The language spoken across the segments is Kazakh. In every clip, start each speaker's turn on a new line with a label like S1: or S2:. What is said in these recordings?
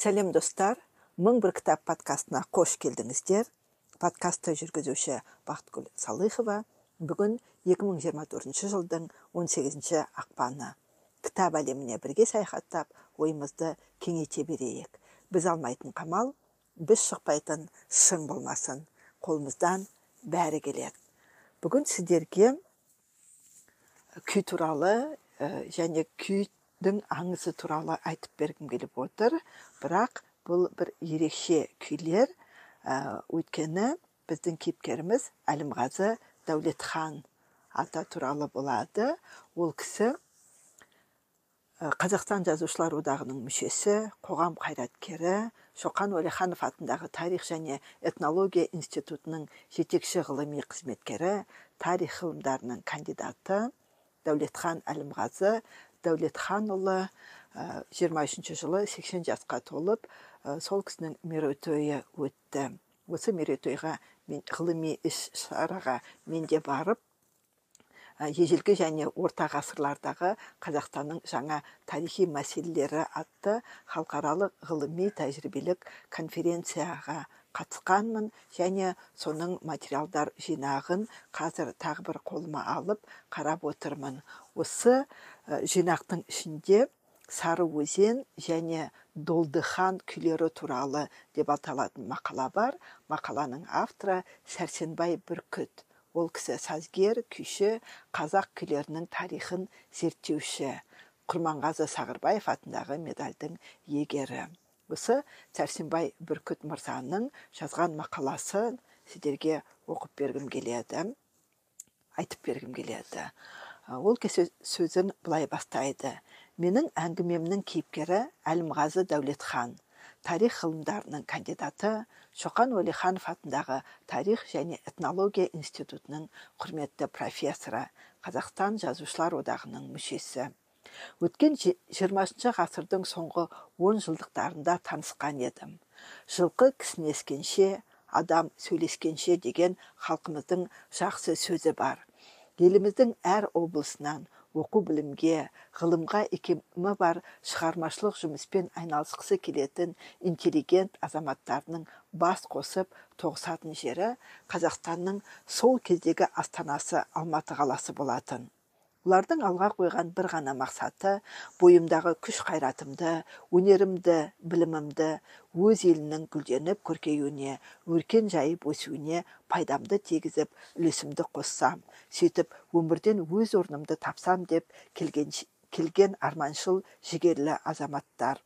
S1: сәлем достар. Мың бір кітап подкастына қош келдіңіздер. Подкастты жүргізуші бақытгүл салыхова. Бүгін 2024 жылдың 18 ақпаны. Кітап әлеміне бірге саяхаттап ойымызды кеңейте берейік. Біз алмайтын қамал біз шықпайтын шың болмасын. Қолымыздан бәрі келеді бүгін сіздерге күй туралы және күйдің аңызы туралы айтып бергім келіп отыр. Бірақ бұл бір ерекше күйлер ә, өйткені біздің кейіпкеріміз әлімғазы дәулетхан ата туралы болады. Ол кісі қазақстан жазушылар одағының мүшесі қоғам қайраткері шоқан уәлиханов атындағы тарих және этнология институтының жетекші ғылыми қызметкері тарих ғылымдарының кандидаты дәулетхан әлімғазы дәулетханұлы жиырма үшінші жылы 80 жасқа толып сол кісінің мерейтойы өтті. Осы мерейтойға мен ғылыми іс шараға мен де барып ежелгі және орта ғасырлардағы қазақстанның жаңа тарихи мәселелері атты халықаралық ғылыми тәжірибелік конференцияға қатысқанмын және соның материалдар жинағын қазір тағы бір қолыма алып қарап отырмын. Осы жинақтың ішінде сары өзен және долдыхан күйлері туралы деп аталатын мақала бар. Мақаланың авторы сәрсенбай бүркіт. Ол кісі сазгер күйші қазақ күйлерінің тарихын зерттеуші. Құрманғазы сағырбаев атындағы медальдің иегері. Осы сәрсенбай бүркіт мырзаның жазған мақаласын сіздерге оқып бергім келеді айтып бергім келеді. Ол кісі сөзін былай бастайды. Менің әңгімемнің кейіпкері әлімғазы дәулетхан тарих ғылымдарының кандидаты шоқан уәлиханов атындағы тарих және этнология институтының құрметті профессоры қазақстан жазушылар одағының мүшесі өткен 20 ғасырдың соңғы он жылдықтарында танысқан едім. Жылқы кісінескенше адам сөйлескенше деген халқымыздың жақсы сөзі бар. Еліміздің әр облысынан оқу білімге ғылымға икемі бар шығармашылық жұмыспен айналысқысы келетін интеллигент азаматтарының бас қосып тоғысатын жері қазақстанның сол кездегі астанасы алматы қаласы болатын. Олардың алға қойған бір ғана мақсаты бойымдағы күш қайратымды өнерімді білімімді өз елінің гүлденіп көркеюіне өркен жайып өсуіне пайдамды тегізіп үлесімді қоссам сөйтіп өмірден өз орнымды тапсам деп келген, келген арманшыл жігерлі азаматтар.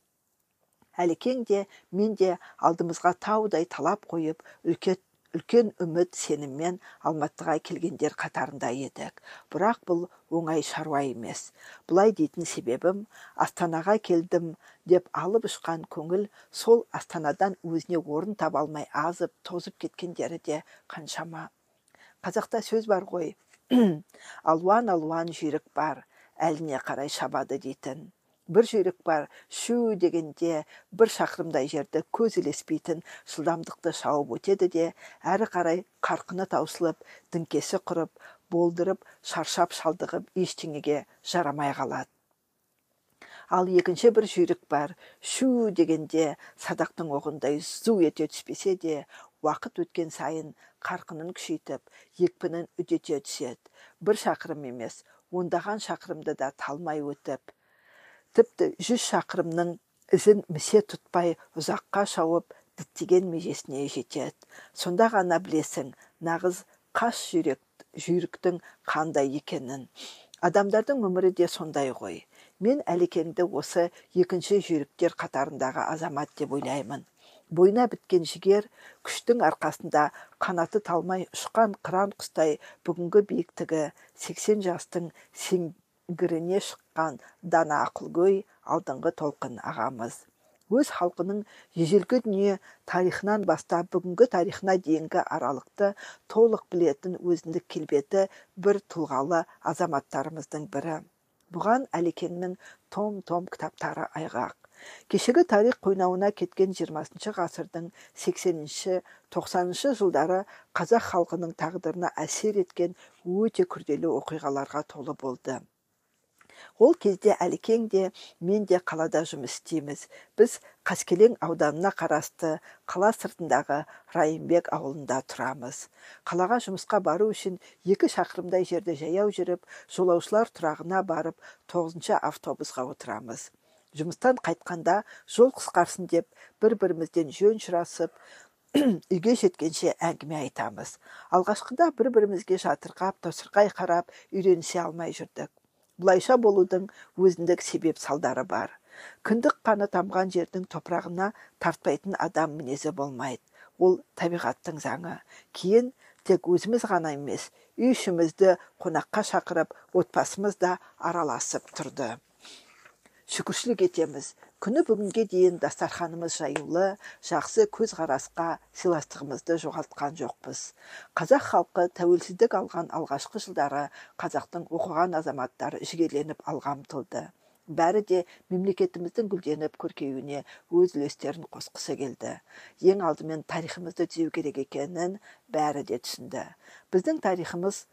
S1: Әлекең де мен де алдымызға таудай талап қойып үлкен үлкен үміт сеніммен алматыға келгендер қатарында едік. Бірақ бұл оңай шаруа емес. Бұлай дейтін себебім астанаға келдім деп алып ұшқан көңіл сол астанадан өзіне орын таба алмай азып тозып кеткендері де қаншама. Қазақта сөз бар ғой алуан алуан жүйрік бар әліне қарай шабады дейтін. Бір жүйрік бар шу дегенде бір шақырымдай жерді көз ілеспейтін жылдамдықты шауып өтеді де әрі қарай қарқыны таусылып діңкесі құрып болдырып шаршап шалдығып ештеңеге жарамай қалады. Ал екінші бір жүйрік бар шу дегенде садақтың оғындай зу ете түспесе де уақыт өткен сайын қарқынын күшейтіп екпінін үдете түседі. Бір шақырым емес ондаған шақырымды да талмай өтіп тіпті жүз шақырымның ізін місе тұтпай ұзаққа шауып діттеген межесіне жетеді. Сонда ғана білесің нағыз қас жүйрек жүйріктің қандай екенін. Адамдардың өмірі де сондай ғой. Мен әлекеңді осы екінші жүйріктер қатарындағы азамат деп ойлаймын. Бойына біткен жігер күштің арқасында қанаты талмай ұшқан қыран құстай бүгінгі биіктігі 80 жастың гіріне шыққан дана ақылгөй алдыңғы толқын ағамыз. Өз халқының ежелгі дүние тарихынан бастап бүгінгі тарихына дейінгі аралықты толық білетін өзіндік келбеті бір тұлғалы азаматтарымыздың бірі. Бұған әлекеңнің том том кітаптары айғақ. Кешегі тарих қойнауына кеткен 20 ғасырдың 80-ші 90-шы жылдары қазақ халқының тағдырына әсер еткен өте күрделі оқиғаларға толы болды. Ол кезде әлекең де мен де қалада жұмыс істейміз. Біз қаскелең ауданына қарасты қала сыртындағы райымбек ауылында тұрамыз. Қалаға жұмысқа бару үшін екі шақырымдай жерді жаяу жүріп жолаушылар тұрағына барып тоғызыншы автобусқа отырамыз. Жұмыстан қайтқанда жол қысқарсын деп бір бірімізден жөн сұрасып үйге жеткенше әңгіме айтамыз. Алғашқыда бір бірімізге жатырқап тосырқай қарап үйренісе алмай жүрдік. Бұлайша болудың өзіндік себеп салдары бар. Кіндік қаны тамған жердің топырағына тартпайтын адам мінезі болмайды. Ол табиғаттың заңы. Кейін тек өзіміз ғана емес үй ішімізді қонаққа шақырып отбасымыз да араласып тұрды. Шүкіршілік етеміз. Күні бүгінге дейін дастарханымыз жаюлы жақсы көзқарасқа сыйластығымызды жоғалтқан жоқпыз. Қазақ халқы тәуелсіздік алған алғашқы жылдары қазақтың оқыған азаматтары жігерленіп алға ұмтылды бәрі де мемлекетіміздің гүлденіп көркеюіне өз үлестерін қосқысы келді. Ең алдымен тарихымызды түзеу керек екенін бәрі де түсінді. Біздің тарихымыз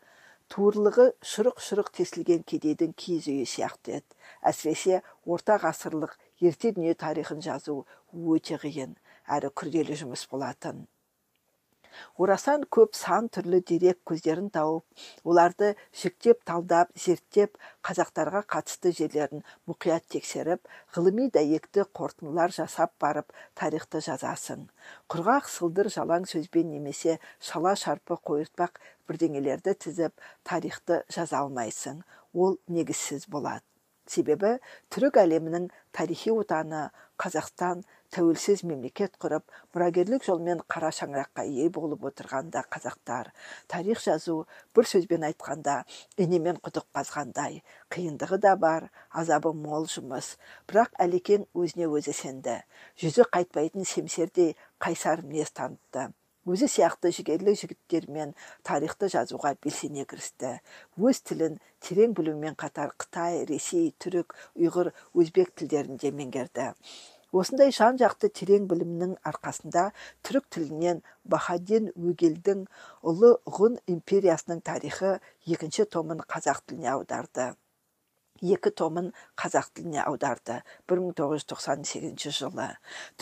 S1: туырлығы шұрық-шұрық тесілген кедейдің киіз үйі сияқты еді. Әсіресе орта ғасырлық ерте дүние тарихын жазу өте қиын әрі күрделі жұмыс болатын. Орасан көп сан түрлі дерек көздерін тауып оларды жіктеп талдап зерттеп қазақтарға қатысты жерлерін мұқият тексеріп ғылыми дәйекті қорытындылар жасап барып тарихты жазасың. Құрғақ сылдыр жалаң сөзбен немесе шала шарпы қойыртпақ бірдеңелерді тізіп тарихты жаза алмайсың. Ол негізсіз болады себебі түрік әлемінің тарихи отаны қазақстан тәуелсіз мемлекет құрып мұрагерлік жолмен қара шаңыраққа ие болып отырғанда қазақтар. Тарих жазу бір сөзбен айтқанда инемен құдық қазғандай. Қиындығы да бар азабы мол жұмыс. Бірақ әлекең өзіне өзі сенді. Жүзі қайтпайтын семсердей қайсар мінез танытты. Өзі сияқты жігерлі жігіттермен тарихты жазуға белсене кірісті. Өз тілін терең білумен қатар қытай ресей түрік ұйғыр өзбек тілдерін де меңгерді. Осындай жан жақты терең білімнің арқасында түрік тілінен бахадин өгелдің ұлы ғұн империясының тарихы екінші томын қазақ тіліне аударды. Екі томын қазақ тіліне аударды 1998 жылы.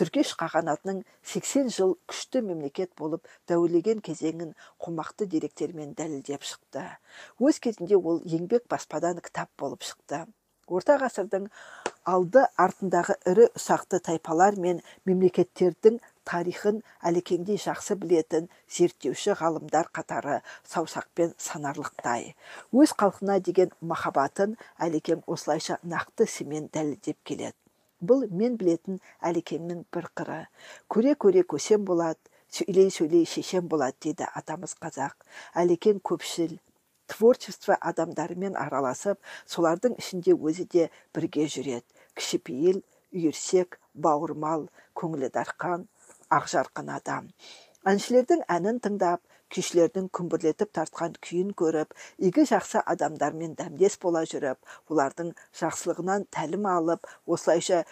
S1: Түркеш қағанатының 80 жыл күшті мемлекет болып дәуірлеген кезеңін қомақты деректермен дәлелдеп шықты. Өз кезінде ол еңбек баспадан кітап болып шықты. Орта ғасырдың алды артындағы ірі ұсақты тайпалар мен мемлекеттердің тарихын әлекеңдей жақсы білетін зерттеуші ғалымдар қатары саусақпен санарлықтай. Өз халқына деген махаббатын әлекең осылайша нақты ісімен дәлелдеп келеді. Бұл мен білетін әлекеңнің бір қыры. Көре көре көсем болады сөйлей сөйлей шешен болады дейді атамыз қазақ. Әлекең көпшіл творчество адамдарымен араласып солардың ішінде өзі де бірге жүреді. Кішіпейіл үйірсек бауырмал көңілі дарқан ақжарқын адам. Әншілердің әнін тыңдап күйшілердің күмбірлетіп тартқан күйін көріп игі жақсы адамдармен дәмдес бола жүріп олардың жақсылығынан тәлім алып осылайша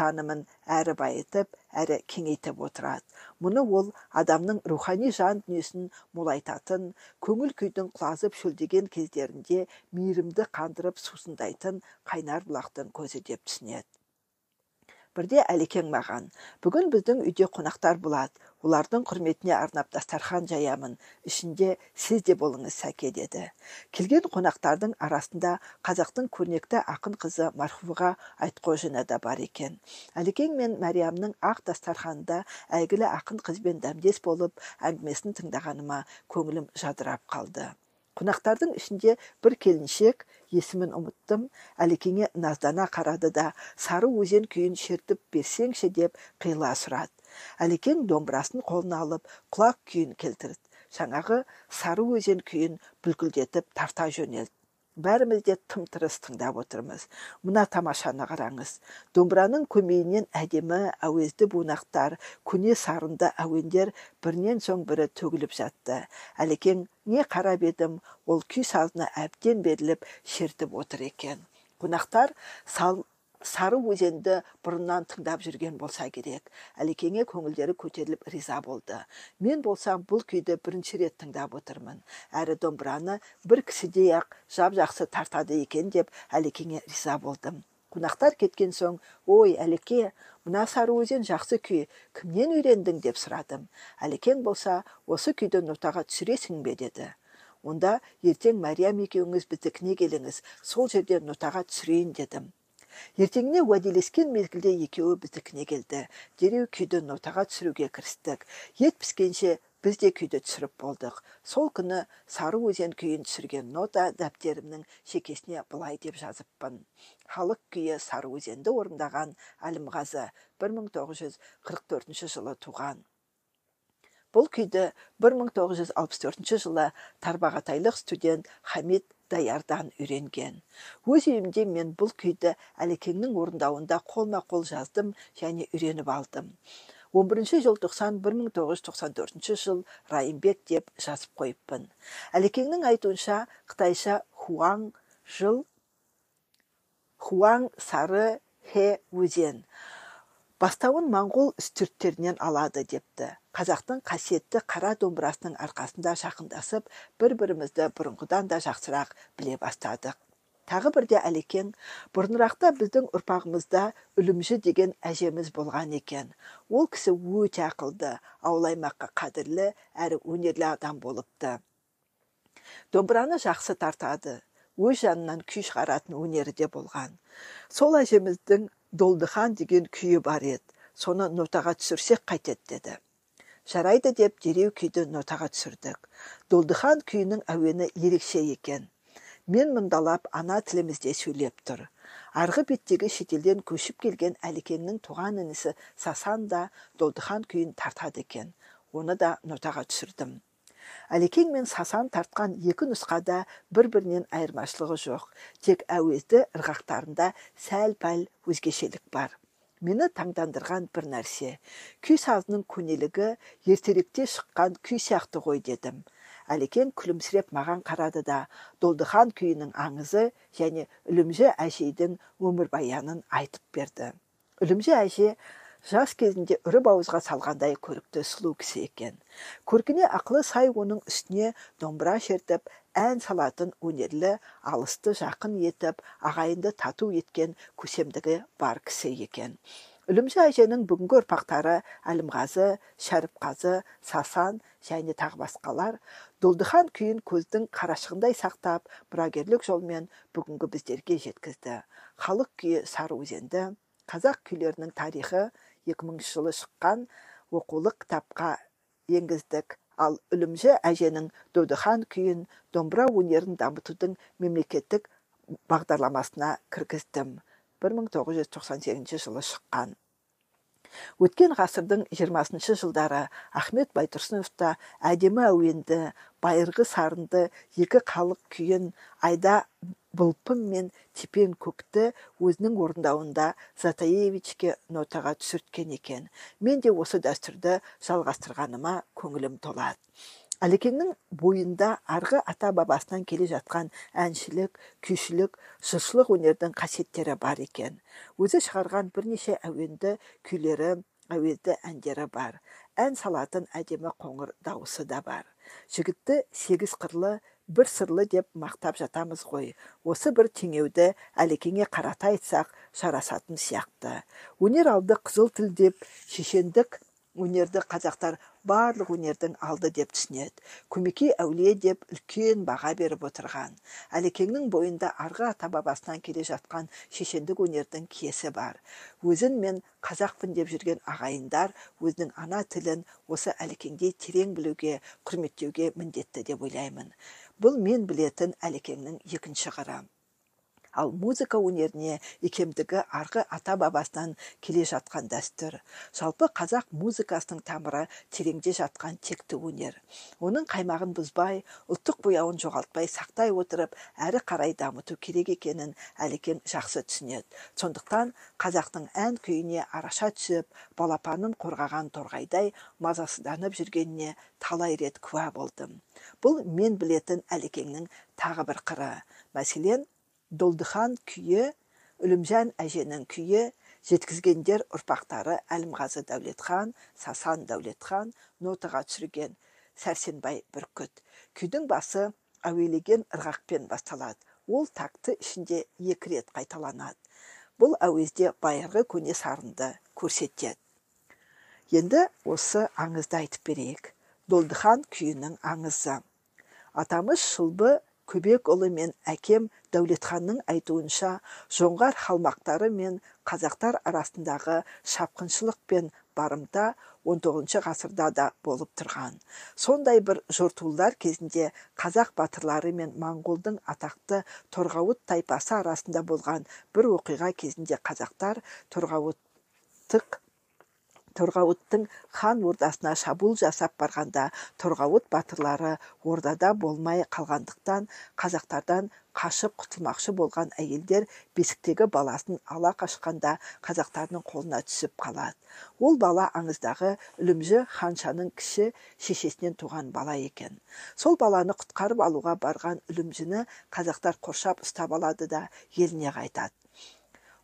S1: танымын әрі байытып әрі кеңейтіп отырады. Мұны ол адамның рухани жан дүниесін молайтатын көңіл күйдің құлазып шөлдеген кездерінде мейірімді қандырып сусындайтын қайнар бұлақтың көзі деп түсінеді. Бірде әлекең маған бүгін біздің үйде қонақтар болады олардың құрметіне арнап дастархан жаямын ішінде сіз де болыңыз сәке деді. Келген қонақтардың арасында қазақтың көрнекті ақын қызы марфуға айтқожина да бар екен. Әлекең мен мәриямның ақ дастарханында әйгілі ақын қызбен дәмдес болып әңгімесін тыңдағаныма көңілім жадырап қалды. Қонақтардың ішінде бір келіншек есімін ұмыттым. Әлекеңе наздана қарады да сары өзен күйін шертіп берсеңші? деп қиыла сұрады. Әлекең домбырасын қолына алып құлақ күйін келтірді. Жаңағы сары өзен күйін бүлкілдетіп тарта жөнелді. Бәріміз де тым тырыс тыңдап отырмыз. Мына тамашаны қараңыз. Домбыраның көмейінен әдемі әуезді бунақтар көне сарынды әуендер бірінен соң бірі төгіліп жатты. Әлекең не қарап едім ол күй сазына әбден беріліп шертіп отыр екен қонақтар сал сары өзенді бұрыннан тыңдап жүрген болса керек. Әлекеңе көңілдері көтеріліп риза болды. Мен болсам бұл күйді бірінші рет тыңдап отырмын. Әрі домбыраны бір кісідей ақ жап жақсы тартады екен деп әлекеңе риза болдым. Қонақтар кеткен соң ой әлеке мына сары өзен жақсы күй кімнен үйрендің? деп сұрадым. Әлекең болса осы күйді нотаға түсіресің бе? деді. Онда ертең мәриям екеуіңіз біздікіне келіңіз. Сол жерде нотаға түсірейін дедім. Ертеңіне уәделескен мезгілде екеуі біздікіне келді. Дереу күйді нотаға түсіруге кірістік. Ет піскенше біз де күйді түсіріп болдық. Сол күні сары өзен күйін түсірген нота дәптерімнің шекесіне былай деп жазыппын. Халық күйі сары өзенді орындаған әлімғазы 1944 жылы туған. Бұл күйді 1964 жылы тарбағатайлық студент хамид даярдан үйренген. Өз үйімде мен бұл күйді әлекеңнің орындауында қолма қол жаздым және үйреніп алдым. 11 желтоқсан 1994 жыл райымбек деп жазып қойыппын. Әлекеңнің айтуынша қытайша хуаң жыл хуаң сары хе өзен. Бастауын моңғол үстірттерінен алады депті. Қазақтың қасиетті қара домбырасының арқасында жақындасып бір бірімізді бұрынғыдан да жақсырақ біле бастадық. Тағы бірде әлекең бұрынырақта біздің ұрпағымызда үлімжі деген әжеміз болған екен. Ол кісі өте ақылды ауыл аймаққа қадірлі әрі өнерлі адам болыпты. Домбыраны жақсы тартады өз жанынан күй шығаратын өнері де болған. Сол әжеміздің долдыхан деген күйі бар еді соны нотаға түсірсек қайтеді деді. Жарайды деп дереу күйді нотаға түсірдік. Долдыхан күйінің әуені ерекше екен. Мен мұндалап ана тілімізде сөйлеп тұр. Арғы беттегі шетелден көшіп келген әлекеңнің туған інісі сасан да долдыхан күйін тартады екен. Оны да нотаға түсірдім әлекең мен сасан тартқан екі нұсқада бір бірінен айырмашылығы жоқ. Тек әуезді ырғақтарында сәл пәл өзгешелік бар. Мені таңдандырған бір нәрсе. Күй сазының көнелігі ертеректе шыққан күй сияқты ғой дедім. Әлекең күлімсіреп маған қарады да долдыхан күйінің аңызы және үлімжі әжейдің өмірбаянын айтып берді. Үлімжі әже жас кезінде үріп ауызға салғандай көрікті сұлу кісі екен. Көркіне ақылы сай оның үстіне домбыра шертіп ән салатын өнерлі алысты жақын етіп ағайынды тату еткен көсемдігі бар кісі екен. Үлімжі әженің бүгінгі ұрпақтары әлімғазы шәріпқазы сасан және тағы басқалар долдыхан күйін көздің қарашығындай сақтап мұрагерлік жолмен бүгінгі біздерге жеткізді. Халық күйі сары өзенді қазақ күйлерінің тарихы 2000 жылы шыққан оқулық кітапқа енгіздік. Ал үлімжі әженің додыхан күйін домбыра өнерін дамытудың мемлекеттік бағдарламасына кіргіздім. 1998 жылы шыққан. Өткен ғасырдың 20 жылдары ахмет байтұрсыновта әдемі әуенді байырғы сарынды екі халық күйін айда бұлпым мен тепен көкті өзінің орындауында затаевичке нотаға түсірткен екен. Мен де осы дәстүрді жалғастырғаныма көңілім толады. Әлекеңнің бойында арғы ата бабасынан келе жатқан әншілік күйшілік жыршылық өнердің қасиеттері бар екен. Өзі шығарған бірнеше әуенді күйлері әуезді әндері бар. Ән салатын әдемі қоңыр дауысы да бар. Жігітті сегіз қырлы бір сырлы деп мақтап жатамыз ғой. Осы бір теңеуді әлекеңе қарата айтсақ жарасатын сияқты. Өнер алды қызыл тіл деп шешендік өнерді қазақтар барлық өнердің алды деп түсінеді. Көмекей әулие деп үлкен баға беріп отырған. Әлекеңнің бойында арғы ата бабасынан келе жатқан шешендік өнердің киесі бар. Өзін мен қазақпын деп жүрген ағайындар өзінің ана тілін осы әлекеңдей терең білуге құрметтеуге міндетті деп ойлаймын. Бұл мен білетін әлекеңнің екінші қыры. Ал музыка өнеріне икемдігі арғы ата бабасынан келе жатқан дәстүр. Жалпы қазақ музыкасының тамыры тереңде жатқан текті өнер. Оның қаймағын бұзбай ұлттық бояуын жоғалтпай сақтай отырып әрі қарай дамыту керек екенін әлекең жақсы түсінеді. Сондықтан қазақтың ән күйіне араша түсіп балапанын қорғаған торғайдай мазасызданып жүргеніне талай рет куә болдым. Бұл мен білетін әлекеңнің тағы бір қыры. Мәселен долдыхан күйі үлімжан әженің күйі жеткізгендер ұрпақтары әлімғазы дәулетхан сасан дәулетхан нотаға түсірген сәрсенбай бүркіт. Күйдің басы әуелеген ырғақпен басталады. Ол такты ішінде екі рет қайталанады. Бұл әуезде байырғы көне сарынды көрсетеді. Енді осы аңызды айтып берейік. Долдыхан күйінің аңызы. Атамыз шылбы көбекұлы мен әкем дәулетханның айтуынша жоңғар халмақтары мен қазақтар арасындағы шапқыншылық пен барымта 19 ғасырда да болып тұрған. Сондай бір жортуылдар кезінде қазақ батырлары мен моңғолдың атақты торғауыт тайпасы арасында болған бір оқиға кезінде қазақтар торғауыттық торғауыттың хан ордасына шабуыл жасап барғанда торғауыт батырлары ордада болмай қалғандықтан қазақтардан қашып құтылмақшы болған әйелдер бесіктегі баласын ала қашқанда қазақтардың қолына түсіп қалады. Ол бала аңыздағы үлімжі ханшаның кіші шешесінен туған бала екен. Сол баланы құтқарып алуға барған үлімжіні қазақтар қоршап ұстап алады да еліне қайтады.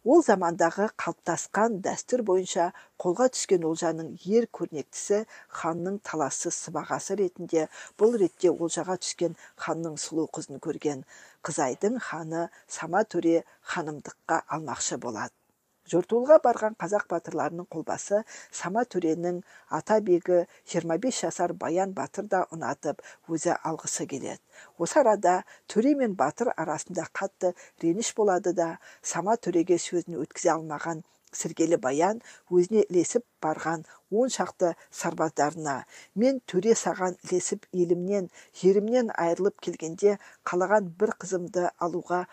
S1: Ол замандағы қалыптасқан дәстүр бойынша қолға түскен олжаның ер көрнектісі ханның таласы сыбағасы ретінде бұл ретте олжаға түскен ханның сұлу қызын көрген қызайдың ханы сама төре ханымдыққа алмақшы болады жортуылға барған қазақ батырларының қолбасы сама төренің ата бегі 25 жасар баян батыр да ұнатып өзі алғысы келеді. Осы арада төре мен батыр арасында қатты реніш болады да сама төреге сөзін өткізе алмаған сіргелі баян өзіне ілесіп барған он шақты сарбаздарына мен төре саған ілесіп елімнен жерімнен айырылып келгенде қалаған бір қызымды алуға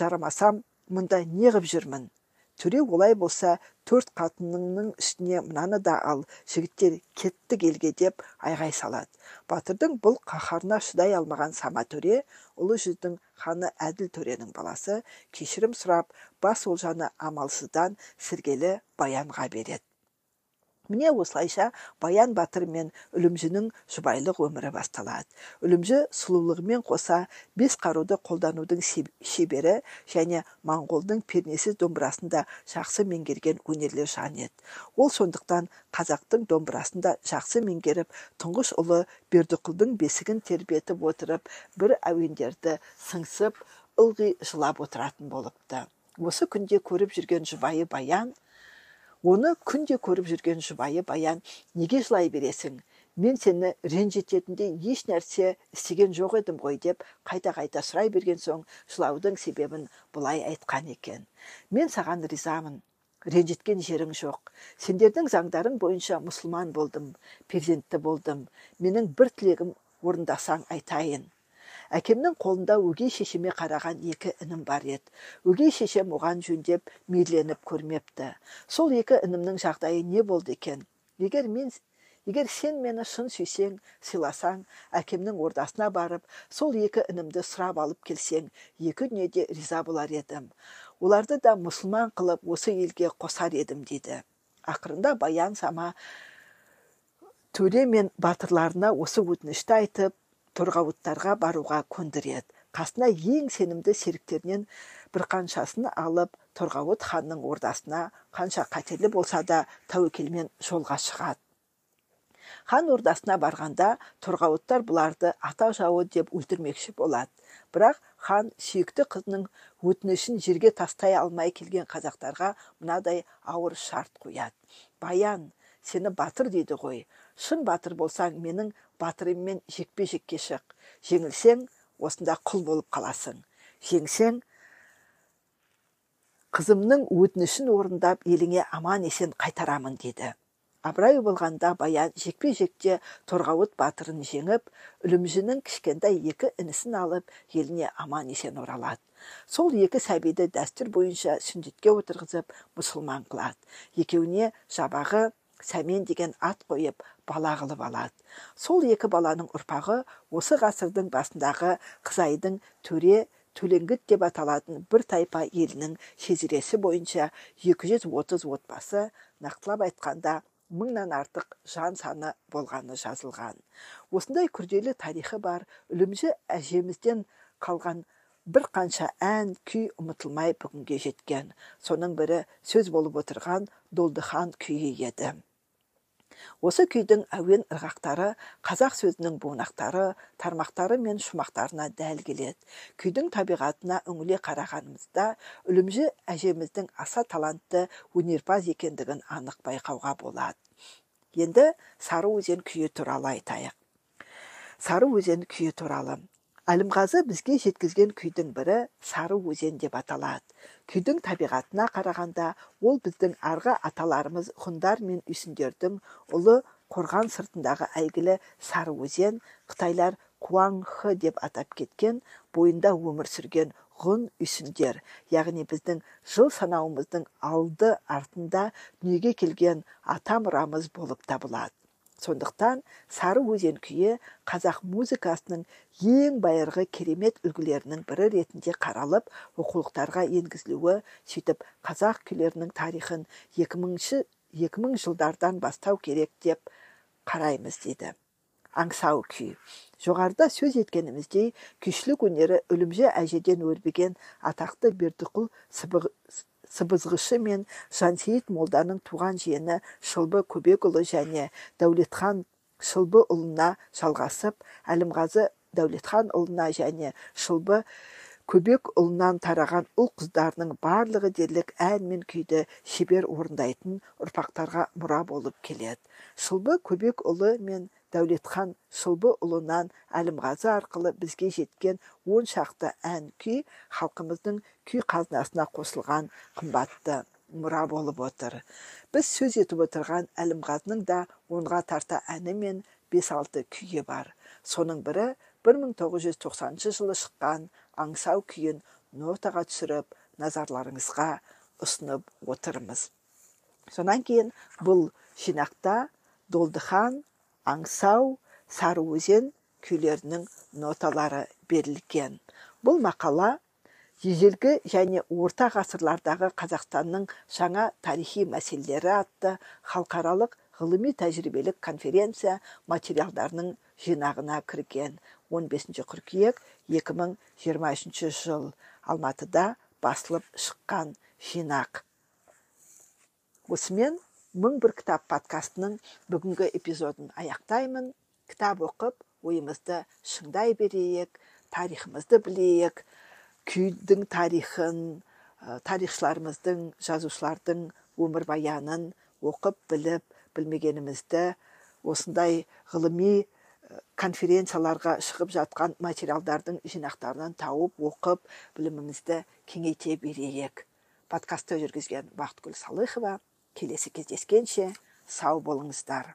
S1: жарамасам мұнда неғып жүрмін? Төре олай болса төрт қатыныңның үстіне мынаны да ал жігіттер кеттік елге деп айғай салады. Батырдың бұл қаһарына шыдай алмаған сама төре ұлы жүздің ханы әділ төренің баласы кешірім сұрап бас олжаны амалсыздан сіргелі баянға береді. Міне осылайша баян батыр мен үлімжінің жұбайлық өмірі басталады. Үлімжі сұлулығымен қоса бес қаруды қолданудың шебері және моңғолдың пернесіз домбырасын да жақсы меңгерген өнерлі жан еді. Ол сондықтан қазақтың домбырасын да жақсы меңгеріп тұңғыш ұлы бердіқұлдың бесігін тербетіп отырып бір әуендерді сыңсып ылғи жылап отыратын болыпты. Осы күнде көріп жүрген жұбайы баян оны күнде көріп жүрген жұбайы баян неге жылай бересің? Мен сені ренжітетіндей еш нәрсе істеген жоқ едім ғой деп қайта қайта сұрай берген соң жылаудың себебін бұлай айтқан екен. Мен саған ризамын. Ренжіткен жерің жоқ. Сендердің заңдарың бойынша мұсылман болдым перзентті болдым. Менің бір тілегім орындасаң айтайын әкемнің қолында өгей шешеме қараған екі інім бар еді. Өгей шешем оған жөндеп мейірленіп көрмепті. Сол екі інімнің жағдайы не болды екен? Егер мен егер сен мені шын сүйсең сыйласаң әкемнің ордасына барып сол екі інімді сұрап алып келсең екі дүниеде риза болар едім. Оларды да мұсылман қылып осы елге қосар едім дейді. Ақырында баян сама төре мен батырларына осы өтінішті айтып торғауыттарға баруға көндіреді. Қасына ең сенімді серіктерінен бір қаншасын алып торғауыт ханның ордасына қанша қатерлі болса да тәуекелмен жолға шығады. Хан ордасына барғанда торғауыттар бұларды ата жауы деп өлтірмекші болады. Бірақ хан сүйікті қызының өтінішін жерге тастай алмай келген қазақтарға мынадай ауыр шарт қояды. Баян сені батыр дейді ғой. Шын батыр болсаң менің батырыммен жекпе жекке шық. Жеңілсең осында құл болып қаласың. Жеңсең қызымның өтінішін орындап еліңе аман есен қайтарамын деді. Абырай болғанда баян жекпе жекте торғауыт батырын жеңіп үлімжінің кішкентай екі інісін алып еліне аман есен оралады. Сол екі сәбиді дәстүр бойынша сүндетке отырғызып мұсылман қылады. Екеуіне жабағы сәмен деген ат қойып бала қылып алады. Сол екі баланың ұрпағы осы ғасырдың басындағы қызайдың төре төлеңгіт деп аталатын бір тайпа елінің шежіресі бойынша 230 отбасы нақтылап айтқанда мыңнан артық жан саны болғаны жазылған. Осындай күрделі тарихы бар үлімжі әжемізден қалған бір қанша ән күй ұмытылмай бүгінге жеткен. Соның бірі сөз болып отырған долдыхан күйі еді. Осы күйдің әуен ырғақтары қазақ сөзінің бунақтары тармақтары мен шумақтарына дәл келеді. Күйдің табиғатына үңіле қарағанымызда үлімжі әжеміздің аса талантты өнерпаз екендігін анық байқауға болады. Енді сары өзен күйі туралы айтайық. Сары өзен күйі туралы. Әлімғазы бізге жеткізген күйдің бірі сары өзен деп аталады. Күйдің табиғатына қарағанда ол біздің арғы аталарымыз ғұндар мен үйсіндердің ұлы қорған сыртындағы әйгілі сары өзен қытайлар куаңхы деп атап кеткен бойында өмір сүрген ғұн үйсіндер яғни біздің жыл санауымыздың алды артында дүниеге келген ата мұрамыз болып табылады. Сондықтан сары өзен күйі қазақ музыкасының ең байырғы керемет үлгілерінің бірі ретінде қаралып оқулықтарға енгізілуі сөйтіп қазақ күйлерінің тарихын 2000 2000 жылдардан бастау керек деп қараймыз дейді аңсау күй. Жоғарыда сөз еткеніміздей күйшілік өнері үлімжі әжеден өрбіген атақты бердіқұл сыбызғышы мен жансейіт молданың туған жиені шылбы көбекұлы және дәулетхан шылбыұлына жалғасып әлімғазы дәулетханұлына және шылбы көбекұлынан тараған ұл қыздарының барлығы дерлік ән мен күйді шебер орындайтын ұрпақтарға мұра болып келеді. Шылбы көбекұлы мен дәулетхан ұлынан әлімғазы арқылы бізге жеткен он шақты ән күй халқымыздың күй қазынасына қосылған қымбатты мұра болып отыр. Біз сөз етіп отырған әлімғазының да онға тарта әні мен бес алты күйі бар. Соның бірі 1990 жылы шыққан аңсау күйін нотаға түсіріп назарларыңызға ұсынып отырмыз. Сонан кейін бұл жинақта долдыхан аңсау өзен күйлерінің ноталары берілген. Бұл мақала ежелгі және орта ғасырлардағы қазақстанның жаңа тарихи мәселелері атты халықаралық ғылыми тәжірибелік конференция материалдарының жинағына кірген. 15 қыркүйек 2023 жыл. Алматыда басылып шыққан жинақ. Осымен мың бір кітап подкастының бүгінгі эпизодын аяқтаймын. Кітап оқып ойымызды шыңдай берейік тарихымызды білейік күйдің тарихын тарихшыларымыздың жазушылардың өмірбаянын оқып біліп білмегенімізді осындай ғылыми конференцияларға шығып жатқан материалдардың жинақтарынан тауып оқып білімімізді кеңейте берейік. Подкастты жүргізген бақытгүл салыхова. Келесі кездескенше сау болыңыздар.